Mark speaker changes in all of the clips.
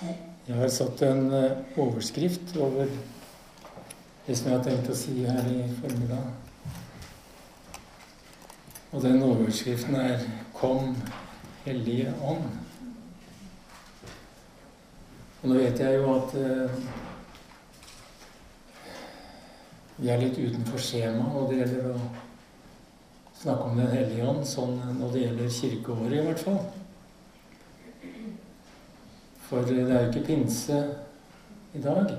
Speaker 1: Jeg har satt en eh, overskrift over det som jeg har tenkt å si her i formiddag. Og den overskriften er 'Kom, Hellige Ånd'. Og nå vet jeg jo at eh, vi er litt utenfor skjema når det gjelder å snakke om Den hellige ånd, sånn når det gjelder kirkeåret i hvert fall. For det er jo ikke pinse i dag.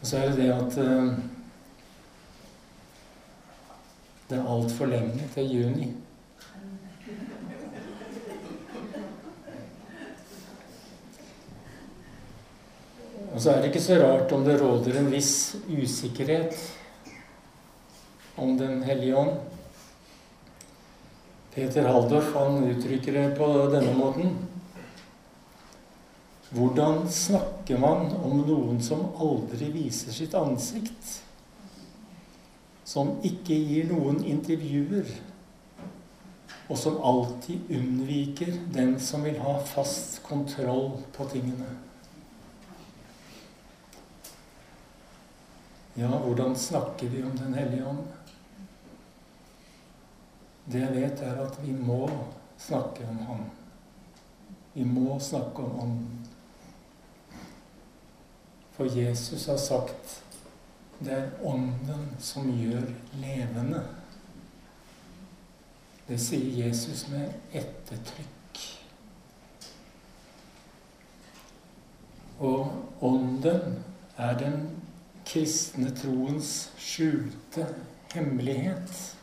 Speaker 1: Og så er det det at eh, det er altfor lenge til juni. Og så er det ikke så rart om det råder en viss usikkerhet om Den hellige ånd. Peter Haldorf han uttrykker det på denne måten. Hvordan snakker man om noen som aldri viser sitt ansikt? Som ikke gir noen intervjuer? Og som alltid unnviker den som vil ha fast kontroll på tingene? Ja, hvordan snakker vi om Den hellige ånd? Det jeg vet, er at vi må snakke om Han. Vi må snakke om ånden. For Jesus har sagt det er ånden som gjør levende. Det sier Jesus med ettertrykk. Og ånden er den kristne troens skjulte hemmelighet.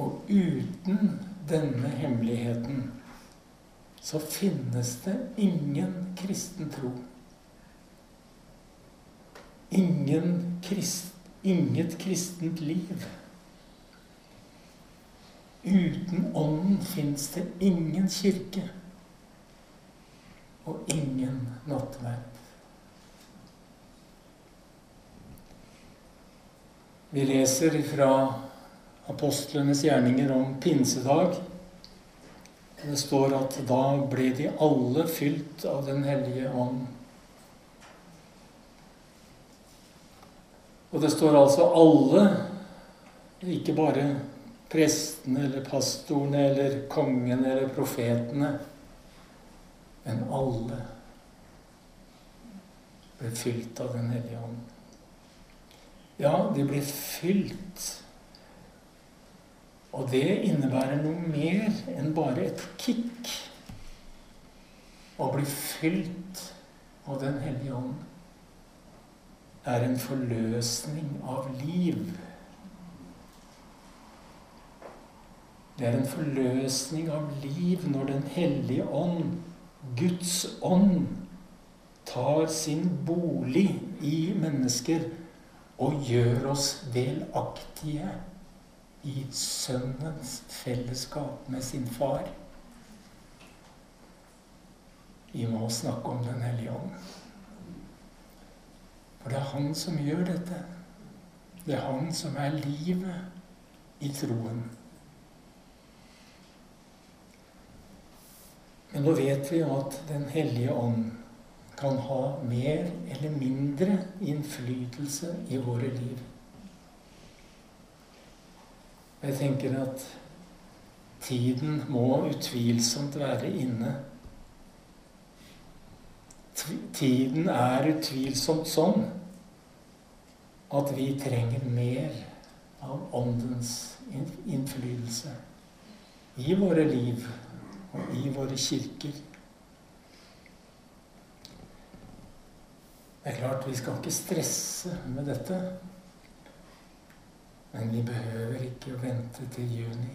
Speaker 1: Og uten denne hemmeligheten så finnes det ingen kristen tro. Ingen krist, inget kristent liv. Uten Ånden fins det ingen kirke og ingen nattverd. Vi leser fra apostlenes gjerninger om pinsedag. Det står at da ble de alle fylt av Den hellige ånd. Og det står altså alle, ikke bare prestene eller pastorene eller kongen eller profetene, men alle ble fylt av Den hellige ånd. Ja, de ble fylt. Og det innebærer noe mer enn bare et kick. Å bli fylt av Den hellige ånd er en forløsning av liv. Det er en forløsning av liv når Den hellige ånd, Guds ånd, tar sin bolig i mennesker og gjør oss delaktige i Sønnens fellesskap med sin far. Vi må snakke om Den hellige ånd. For det er Han som gjør dette. Det er Han som er livet i troen. Men nå vet vi at Den hellige ånd kan ha mer eller mindre innflytelse i våre liv. Jeg tenker at tiden må utvilsomt være inne. Tiden er utvilsomt sånn at vi trenger mer av Åndens innflytelse i våre liv og i våre kirker. Det er klart, vi skal ikke stresse med dette. Men vi behøver ikke å vente til juni.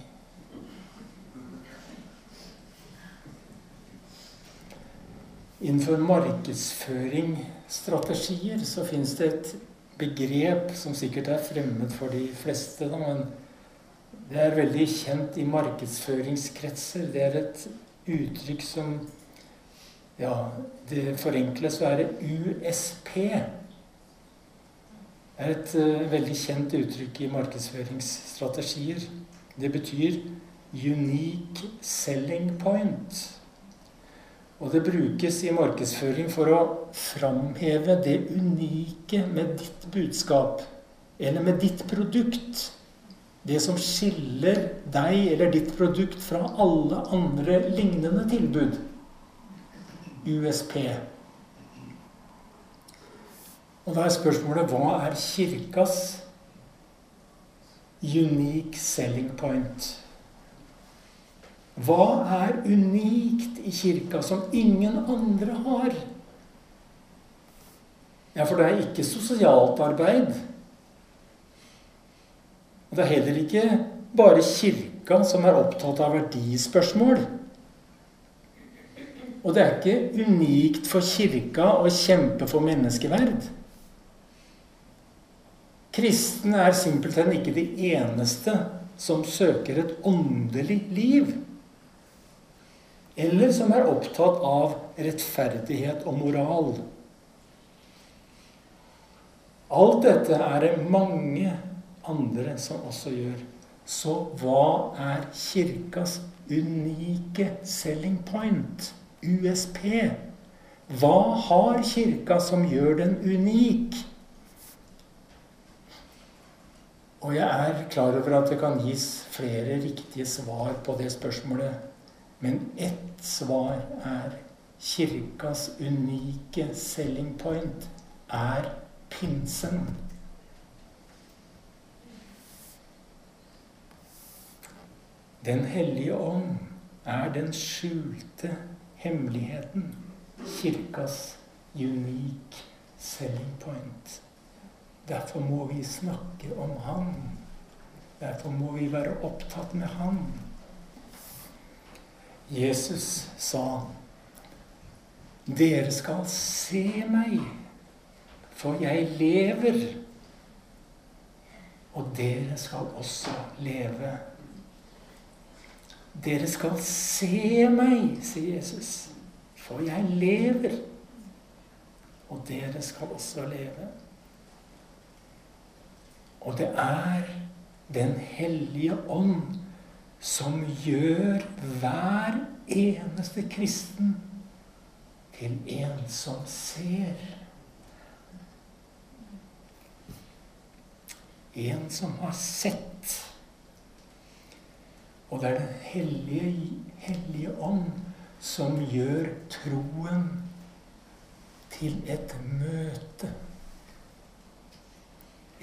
Speaker 1: Innenfor markedsføringsstrategier så fins det et begrep som sikkert er fremmed for de fleste, da, men det er veldig kjent i markedsføringskretser. Det er et uttrykk som Ja, det forenkles å være USP er et uh, veldig kjent uttrykk i markedsføringsstrategier. Det betyr unique selling point. Og det brukes i markedsføring for å framheve det unike med ditt budskap, eller med ditt produkt. Det som skiller deg eller ditt produkt fra alle andre lignende tilbud. USP. Og da er spørsmålet hva er kirkas unique selling point? Hva er unikt i kirka som ingen andre har? Ja, for det er ikke sosialt arbeid. Og det er heller ikke bare kirka som er opptatt av verdispørsmål. Og det er ikke unikt for kirka å kjempe for menneskeverd. Kristne er simpelthen ikke de eneste som søker et åndelig liv. Eller som er opptatt av rettferdighet og moral. Alt dette er det mange andre som også gjør. Så hva er kirkas unike selling point? USP? Hva har kirka som gjør den unik? Og jeg er klar over at det kan gis flere riktige svar på det spørsmålet. Men ett svar er kirkas unike selling point er pinsen. Den hellige ånd er den skjulte hemmeligheten. Kirkas unik selling point. Derfor må vi snakke om Han. Derfor må vi være opptatt med Han. Jesus sa, 'Dere skal se meg, for jeg lever.' 'Og dere skal også leve.' Dere skal se meg, sier Jesus, for jeg lever. Og dere skal også leve. Og det er Den hellige ånd som gjør hver eneste kristen til en som ser. En som har sett. Og det er Den hellige, hellige ånd som gjør troen til et møte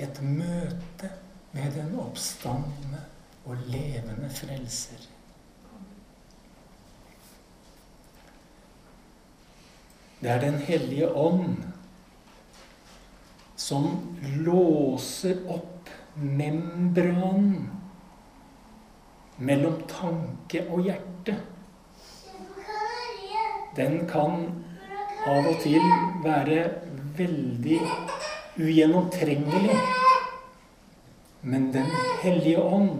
Speaker 1: et møte med den oppstandende og levende frelser. Det er Den hellige ånd som låser opp membranen mellom tanke og hjerte. Den kan av og til være veldig ugjennomtrengelig. Men Den hellige ånd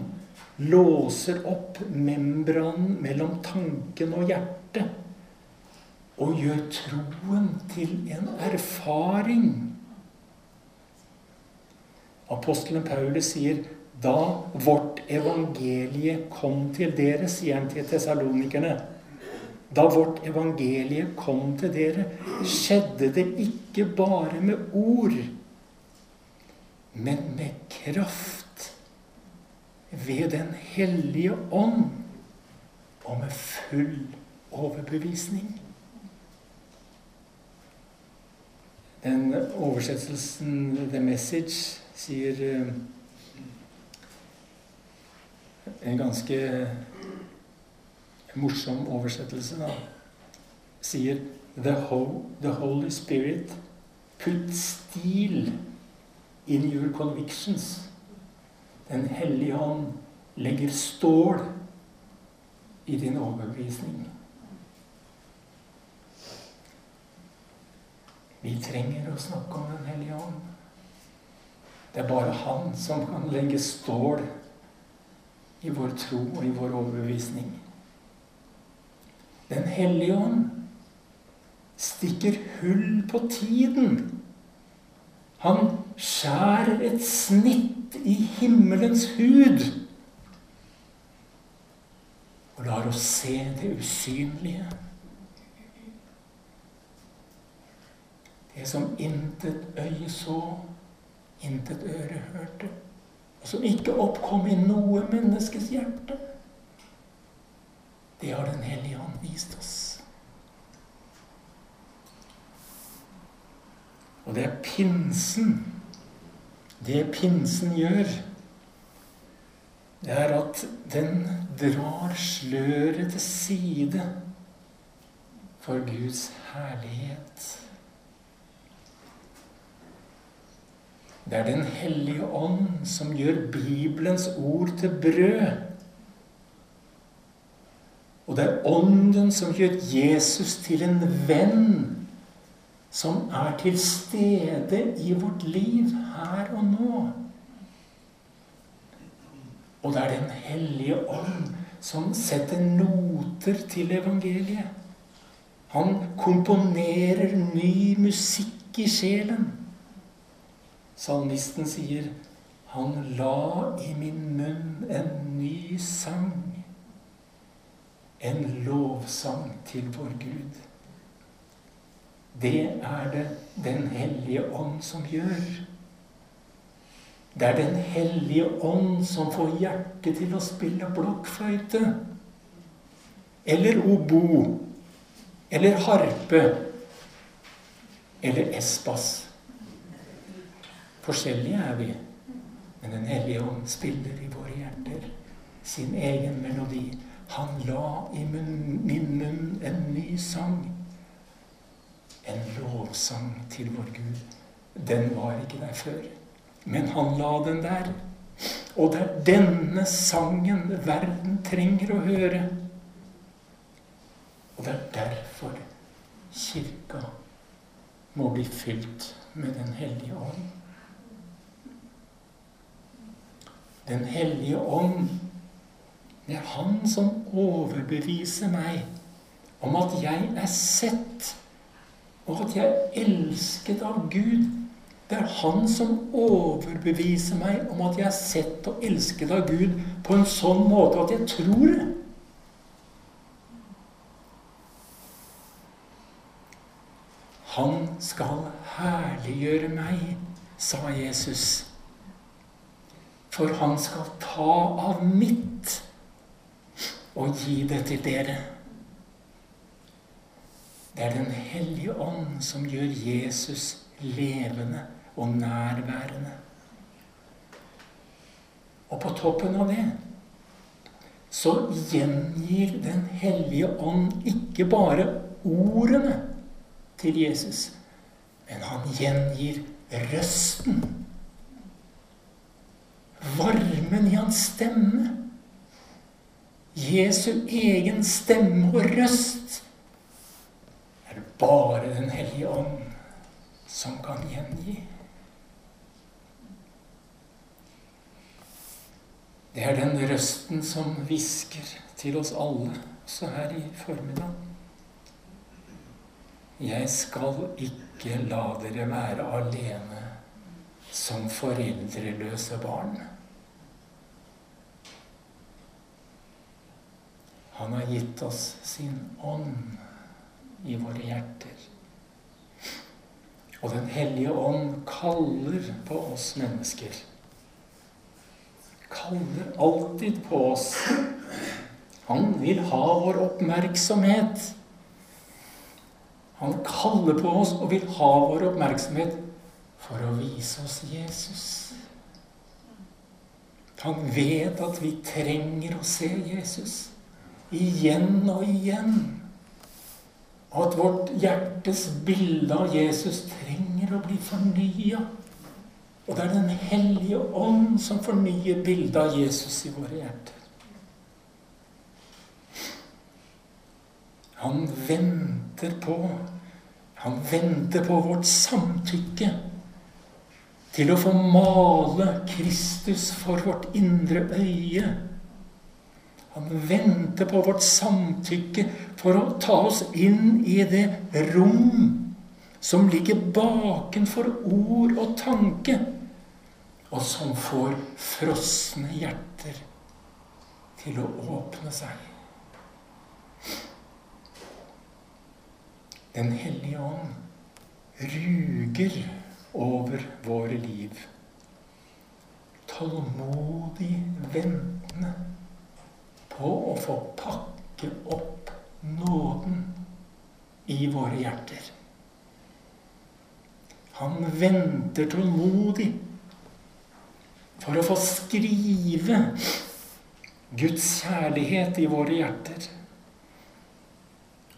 Speaker 1: låser opp membranen mellom tanken og hjertet og gjør troen til en erfaring. Apostelen Paulus sier da vårt evangelie kom til dere, sier han til tesalonikerne da vårt evangelie kom til dere, skjedde det ikke bare med ord, men med kraft ved Den hellige ånd og med full overbevisning. Den oversettelsen, The Message, sier eh, en ganske morsom oversettelse, da, sier the, Ho the Holy Spirit put steel in your convictions. Den hellige ånd legger stål i din overbevisning. Vi trenger å snakke om Den hellige ånd. Det er bare Han som kan legge stål i vår tro og i vår overbevisning. Den hellige ånd stikker hull på tiden. Han skjærer et snitt i himmelens hud. og lar oss se det usynlige. Det som intet øye så, intet øre hørte, og som ikke oppkom i noe menneskes hjerte. Det har Den hellige ånd vist oss. Og det er pinsen. Det pinsen gjør, det er at den drar sløret til side for Guds herlighet. Det er Den hellige ånd som gjør Bibelens ord til brød. Og det er Ånden som gjør Jesus til en venn som er til stede i vårt liv her og nå. Og det er Den hellige ånd som setter noter til evangeliet. Han komponerer ny musikk i sjelen. Salmisten sier, 'Han la i min munn en ny sang'. En lovsang til vår Gud. Det er det Den hellige ånd som gjør. Det er Den hellige ånd som får hjertet til å spille blokkfløyte. Eller obo. Eller harpe. Eller espas. Forskjellige er vi, men Den hellige ånd spiller i våre hjerter sin egen melodi. Han la i min munn en ny sang. En lovsang til vår Gud. Den var ikke der før, men han la den der. Og det er denne sangen verden trenger å høre. Og det er derfor kirka må bli fylt med Den hellige ånd. Den hellige ånd, det er Han som overbeviser meg om at jeg er sett, og at jeg er elsket av Gud. Det er Han som overbeviser meg om at jeg er sett og elsket av Gud på en sånn måte at jeg tror det. Han skal herliggjøre meg, sa Jesus for han skal ta av mitt og gi det til dere. Det er Den hellige ånd som gjør Jesus levende og nærværende. Og på toppen av det så gjengir Den hellige ånd ikke bare ordene til Jesus, men han gjengir røsten varmen i hans stemme. Jesu egen stemme og røst er det bare Den hellige ånd som kan gjengi. Det er den røsten som hvisker til oss alle, også her i formiddag. Jeg skal ikke la dere være alene som foreldreløse barn. Han har gitt oss sin ånd i våre hjerter. Og Den hellige ånd kaller på oss mennesker. Kaller alltid på oss. Han vil ha vår oppmerksomhet. Han kaller på oss og vil ha vår oppmerksomhet for å vise oss Jesus. Han vet at vi trenger å se Jesus igjen og igjen. Og at vårt hjertes bilde av Jesus trenger å bli fornya. Og det er Den hellige ånd som fornyer bildet av Jesus i våre hjerter. Han venter på Han venter på vårt samtykke til å få male Kristus for vårt indre øye han venter på vårt samtykke for å ta oss inn i det rom som ligger bakenfor ord og tanke, og som får frosne hjerter til å åpne seg. Den hellige ånd ruger over våre liv. Tålmodig ventende på å få pakke opp nåden i våre hjerter. Han venter tålmodig for å få skrive Guds kjærlighet i våre hjerter.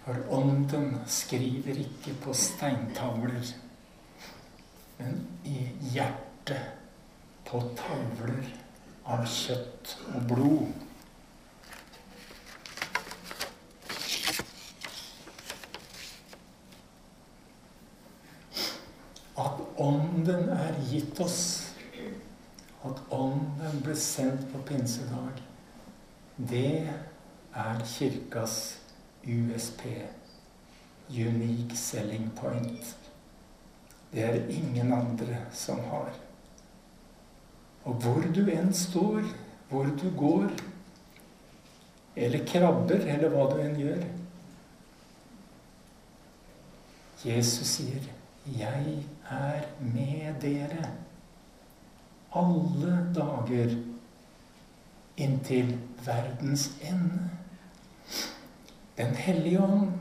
Speaker 1: For ånden skriver ikke på steintavler, men i hjertet på tavler av kjøtt og blod. At Ånden er gitt oss, at Ånden ble sendt på pinsedag, det er Kirkas USP. Unique selling point. Det er ingen andre som har. Og hvor du enn står, hvor du går, eller krabber, eller hva du enn gjør Jesus sier, 'Jeg er med dere alle dager inntil verdens ende'. Den hellige ånd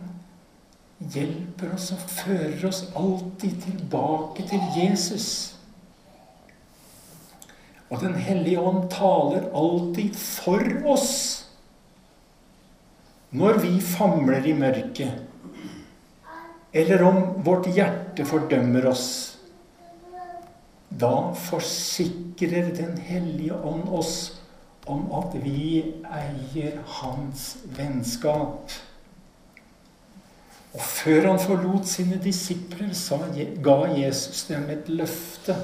Speaker 1: hjelper oss og fører oss alltid tilbake til Jesus. Og Den hellige ånd taler alltid for oss når vi famler i mørket, eller om vårt hjerte fordømmer oss. Da forsikrer Den hellige ånd oss om at vi eier hans vennskap. Og før han forlot sine disipler, ga Jesus dem et løfte.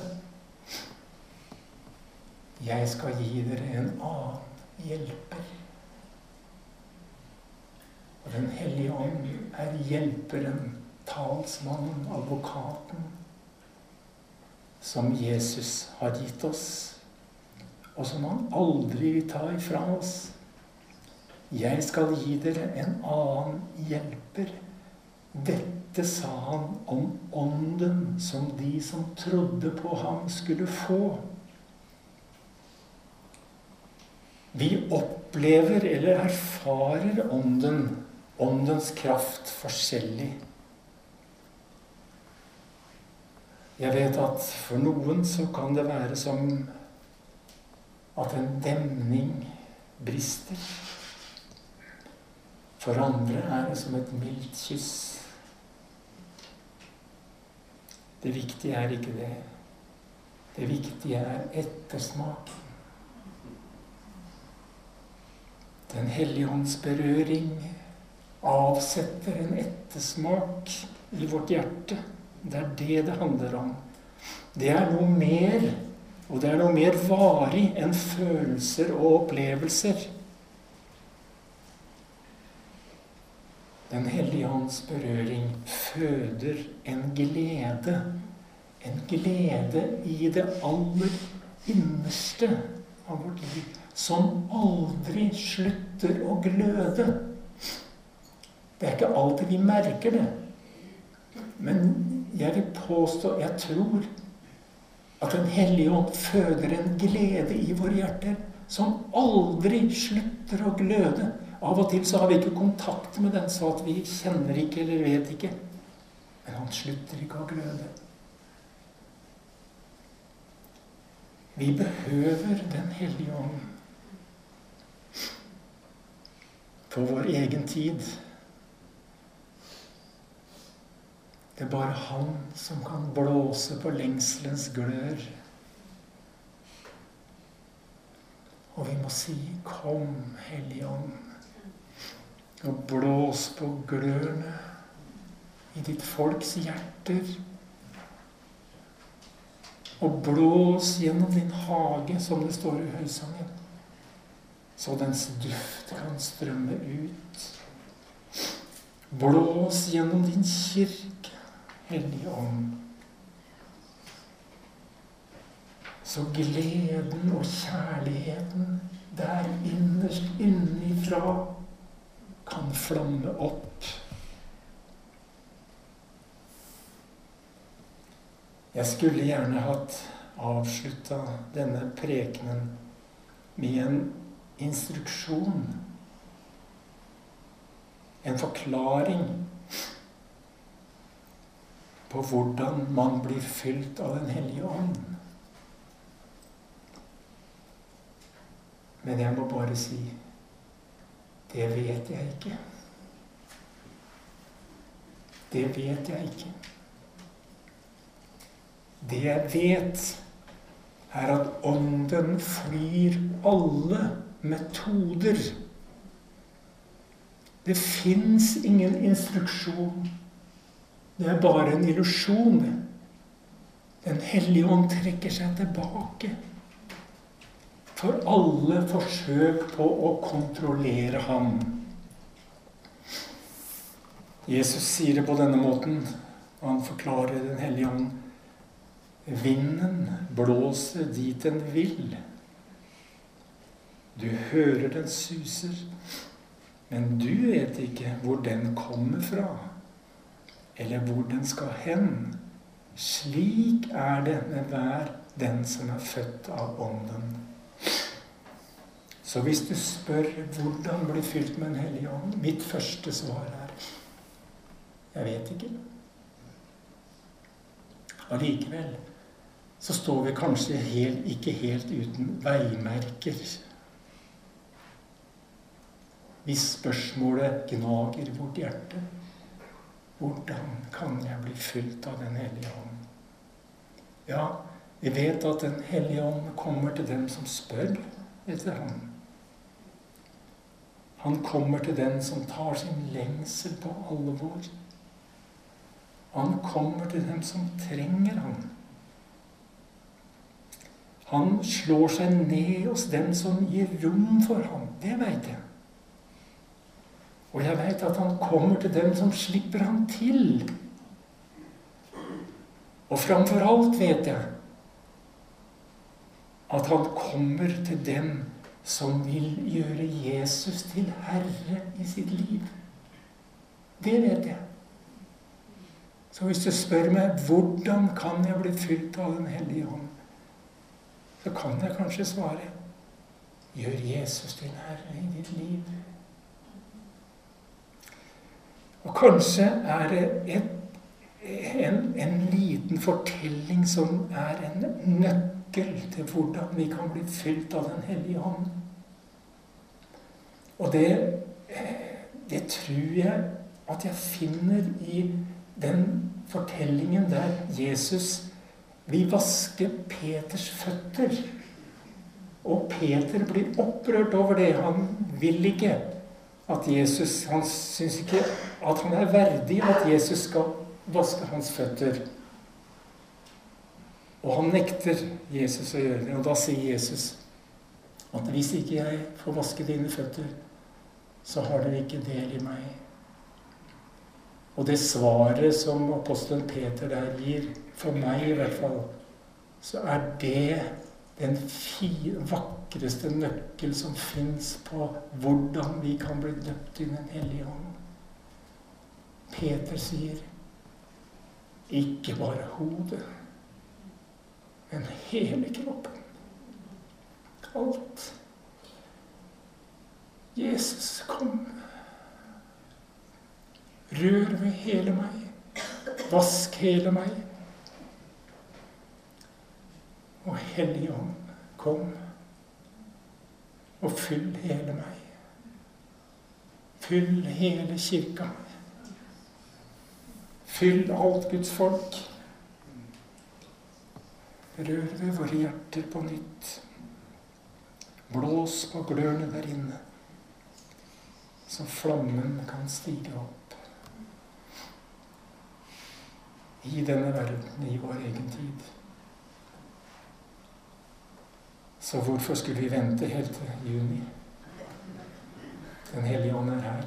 Speaker 1: Jeg skal gi dere en annen hjelper. Og Den hellige ånd er hjelperen, talsmannen, advokaten, som Jesus har gitt oss, og som han aldri vil ta ifra oss. Jeg skal gi dere en annen hjelper. Dette sa han om ånden som de som trodde på ham, skulle få. Vi opplever eller erfarer ånden, åndens kraft, forskjellig. Jeg vet at for noen så kan det være som at en demning brister. For andre er det som et mildt kyss. Det viktige er ikke det. Det viktige er ettersmaken. Den hellige hånds berøring avsetter en ettersmak i vårt hjerte. Det er det det handler om. Det er noe mer, og det er noe mer varig enn følelser og opplevelser. Den hellige ånds berøring føder en glede. En glede i det aller innerste av vårt liv. Som aldri slutter å gløde. Det er ikke alltid vi merker det. Men jeg vil påstå, jeg tror, at Den hellige ånd føder en glede i våre hjerter som aldri slutter å gløde. Av og til så har vi ikke kontakt med den, så at vi kjenner ikke eller vet ikke. Men han slutter ikke å gløde. Vi behøver Den hellige ånd på vår egen tid. Det er bare han som kan blåse på lengselens glør. Og vi må si 'Kom, Hellige Ånd', og blås på glørne i ditt folks hjerter. Og blås gjennom din hage, som det står i høysangen, så dens duft kan strømme ut. Blås gjennom din kirke, Hellige Ånd. Så gleden og kjærligheten der innerst innifra kan flamme opp. Jeg skulle gjerne hatt avslutta denne prekenen med en instruksjon. En forklaring på hvordan man blir fylt av Den hellige ånd. Men jeg må bare si det vet jeg ikke. Det vet jeg ikke. Det jeg vet, er at Ånden flyr alle metoder. Det fins ingen instruksjon. Det er bare en illusjon. Den hellige ånd trekker seg tilbake for alle forsøk på å kontrollere ham. Jesus sier det på denne måten, og han forklarer Den hellige ånd. Vinden blåser dit den vil. Du hører den suser, men du vet ikke hvor den kommer fra, eller hvor den skal hen. Slik er det med hver den som er født av Ånden. Så hvis du spør hvordan bli fylt med Den hellige ånd Mitt første svar er jeg vet ikke. Allikevel så står vi kanskje helt, ikke helt uten veimerker. Hvis spørsmålet gnager vårt hjerte hvordan kan jeg bli fylt av Den hellige ånd? Ja, vi vet at Den hellige ånd kommer til dem som spør etter ham. Han kommer til den som tar sin lengsel på alvor. Han kommer til dem som trenger ham. Han slår seg ned hos dem som gir rom for ham. Det veit jeg. Og jeg veit at han kommer til dem som slipper ham til. Og framfor alt vet jeg at han kommer til dem som vil gjøre Jesus til herre i sitt liv. Det vet jeg. Så hvis du spør meg hvordan kan jeg bli fylt av Den hellige ånd, så kan jeg kanskje svare gjør Jesus til herre i ditt liv. Og kanskje er det et, en, en liten fortelling som er en nøkkel til hvordan vi kan bli fylt av Den hellige ånd. Og det, det tror jeg at jeg finner i den fortellingen der Jesus vil vaske Peters føtter. Og Peter blir opprørt over det. Han vil ikke at Jesus Han syns ikke at han er verdig at Jesus skal vaske hans føtter. Og han nekter Jesus å gjøre det. Og da sier Jesus at hvis ikke jeg får vaske dine føtter, så har dere ikke del i meg. Og det svaret som apostelen Peter der gir, for meg i hvert fall, så er det den vakreste nøkkel som fins på hvordan vi kan bli døpt i Den hellige ånd. Peter sier ikke bare hodet men hele kroppen. Alt. Jesus, kom. Rør ved hele meg. Vask hele meg. Og Hellige Ånd, kom og fyll hele meg. Fyll hele kirka. Fyll alt Guds folk. Rør ved våre hjerter på nytt. Blås på glørne der inne, så flammen kan stige opp. I denne verden, i vår egen tid. Så hvorfor skulle vi vente helt til juni? Den hellige ånd er her.